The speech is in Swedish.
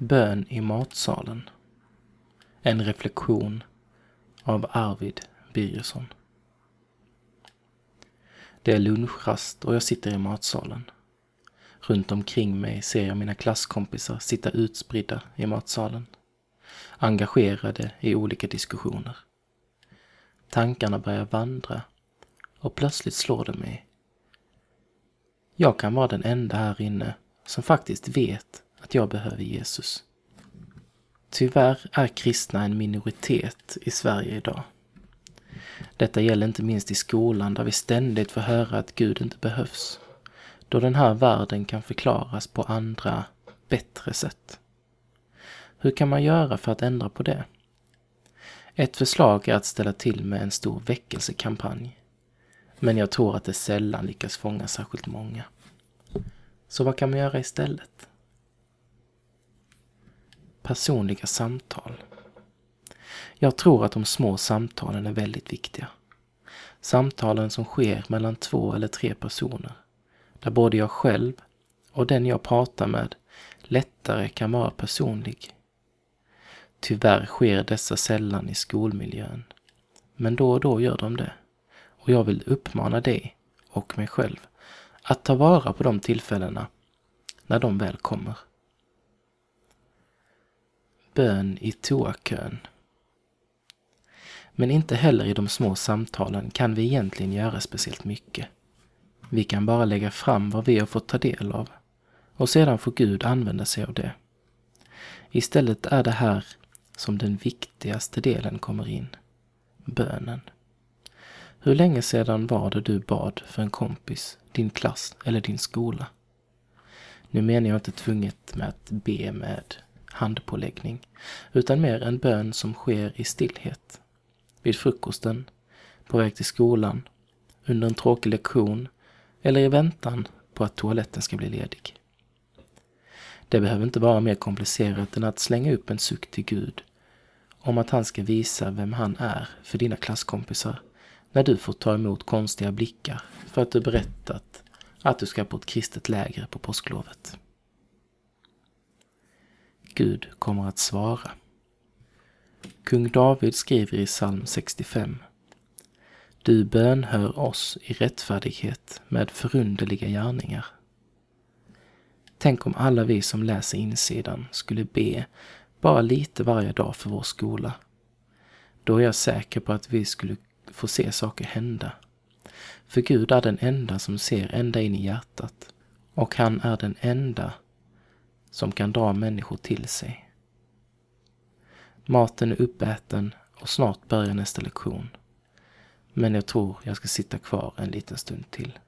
Bön i matsalen. En reflektion av Arvid Birgersson. Det är lunchrast och jag sitter i matsalen. Runt omkring mig ser jag mina klasskompisar sitta utspridda i matsalen. Engagerade i olika diskussioner. Tankarna börjar vandra och plötsligt slår det mig. Jag kan vara den enda här inne som faktiskt vet att jag behöver Jesus. Tyvärr är kristna en minoritet i Sverige idag. Detta gäller inte minst i skolan där vi ständigt får höra att Gud inte behövs. Då den här världen kan förklaras på andra, bättre sätt. Hur kan man göra för att ändra på det? Ett förslag är att ställa till med en stor väckelsekampanj. Men jag tror att det sällan lyckas fånga särskilt många. Så vad kan man göra istället? Personliga samtal. Jag tror att de små samtalen är väldigt viktiga. Samtalen som sker mellan två eller tre personer. Där både jag själv och den jag pratar med lättare kan vara personlig. Tyvärr sker dessa sällan i skolmiljön. Men då och då gör de det. Och jag vill uppmana dig och mig själv att ta vara på de tillfällena när de väl kommer. Bön i toakön. Men inte heller i de små samtalen kan vi egentligen göra speciellt mycket. Vi kan bara lägga fram vad vi har fått ta del av och sedan får Gud använda sig av det. Istället är det här som den viktigaste delen kommer in. Bönen. Hur länge sedan var det du bad för en kompis, din klass eller din skola? Nu menar jag inte tvunget med att be med handpåläggning, utan mer en bön som sker i stillhet. Vid frukosten, på väg till skolan, under en tråkig lektion eller i väntan på att toaletten ska bli ledig. Det behöver inte vara mer komplicerat än att slänga upp en suck till Gud om att han ska visa vem han är för dina klasskompisar när du får ta emot konstiga blickar för att du berättat att du ska på ett kristet läger på påsklovet. Gud kommer att svara. Kung David skriver i psalm 65. Du bönhör oss i rättfärdighet med förunderliga gärningar. Tänk om alla vi som läser insidan skulle be bara lite varje dag för vår skola. Då är jag säker på att vi skulle få se saker hända. För Gud är den enda som ser ända in i hjärtat och han är den enda som kan dra människor till sig. Maten är uppäten och snart börjar nästa lektion. Men jag tror jag ska sitta kvar en liten stund till.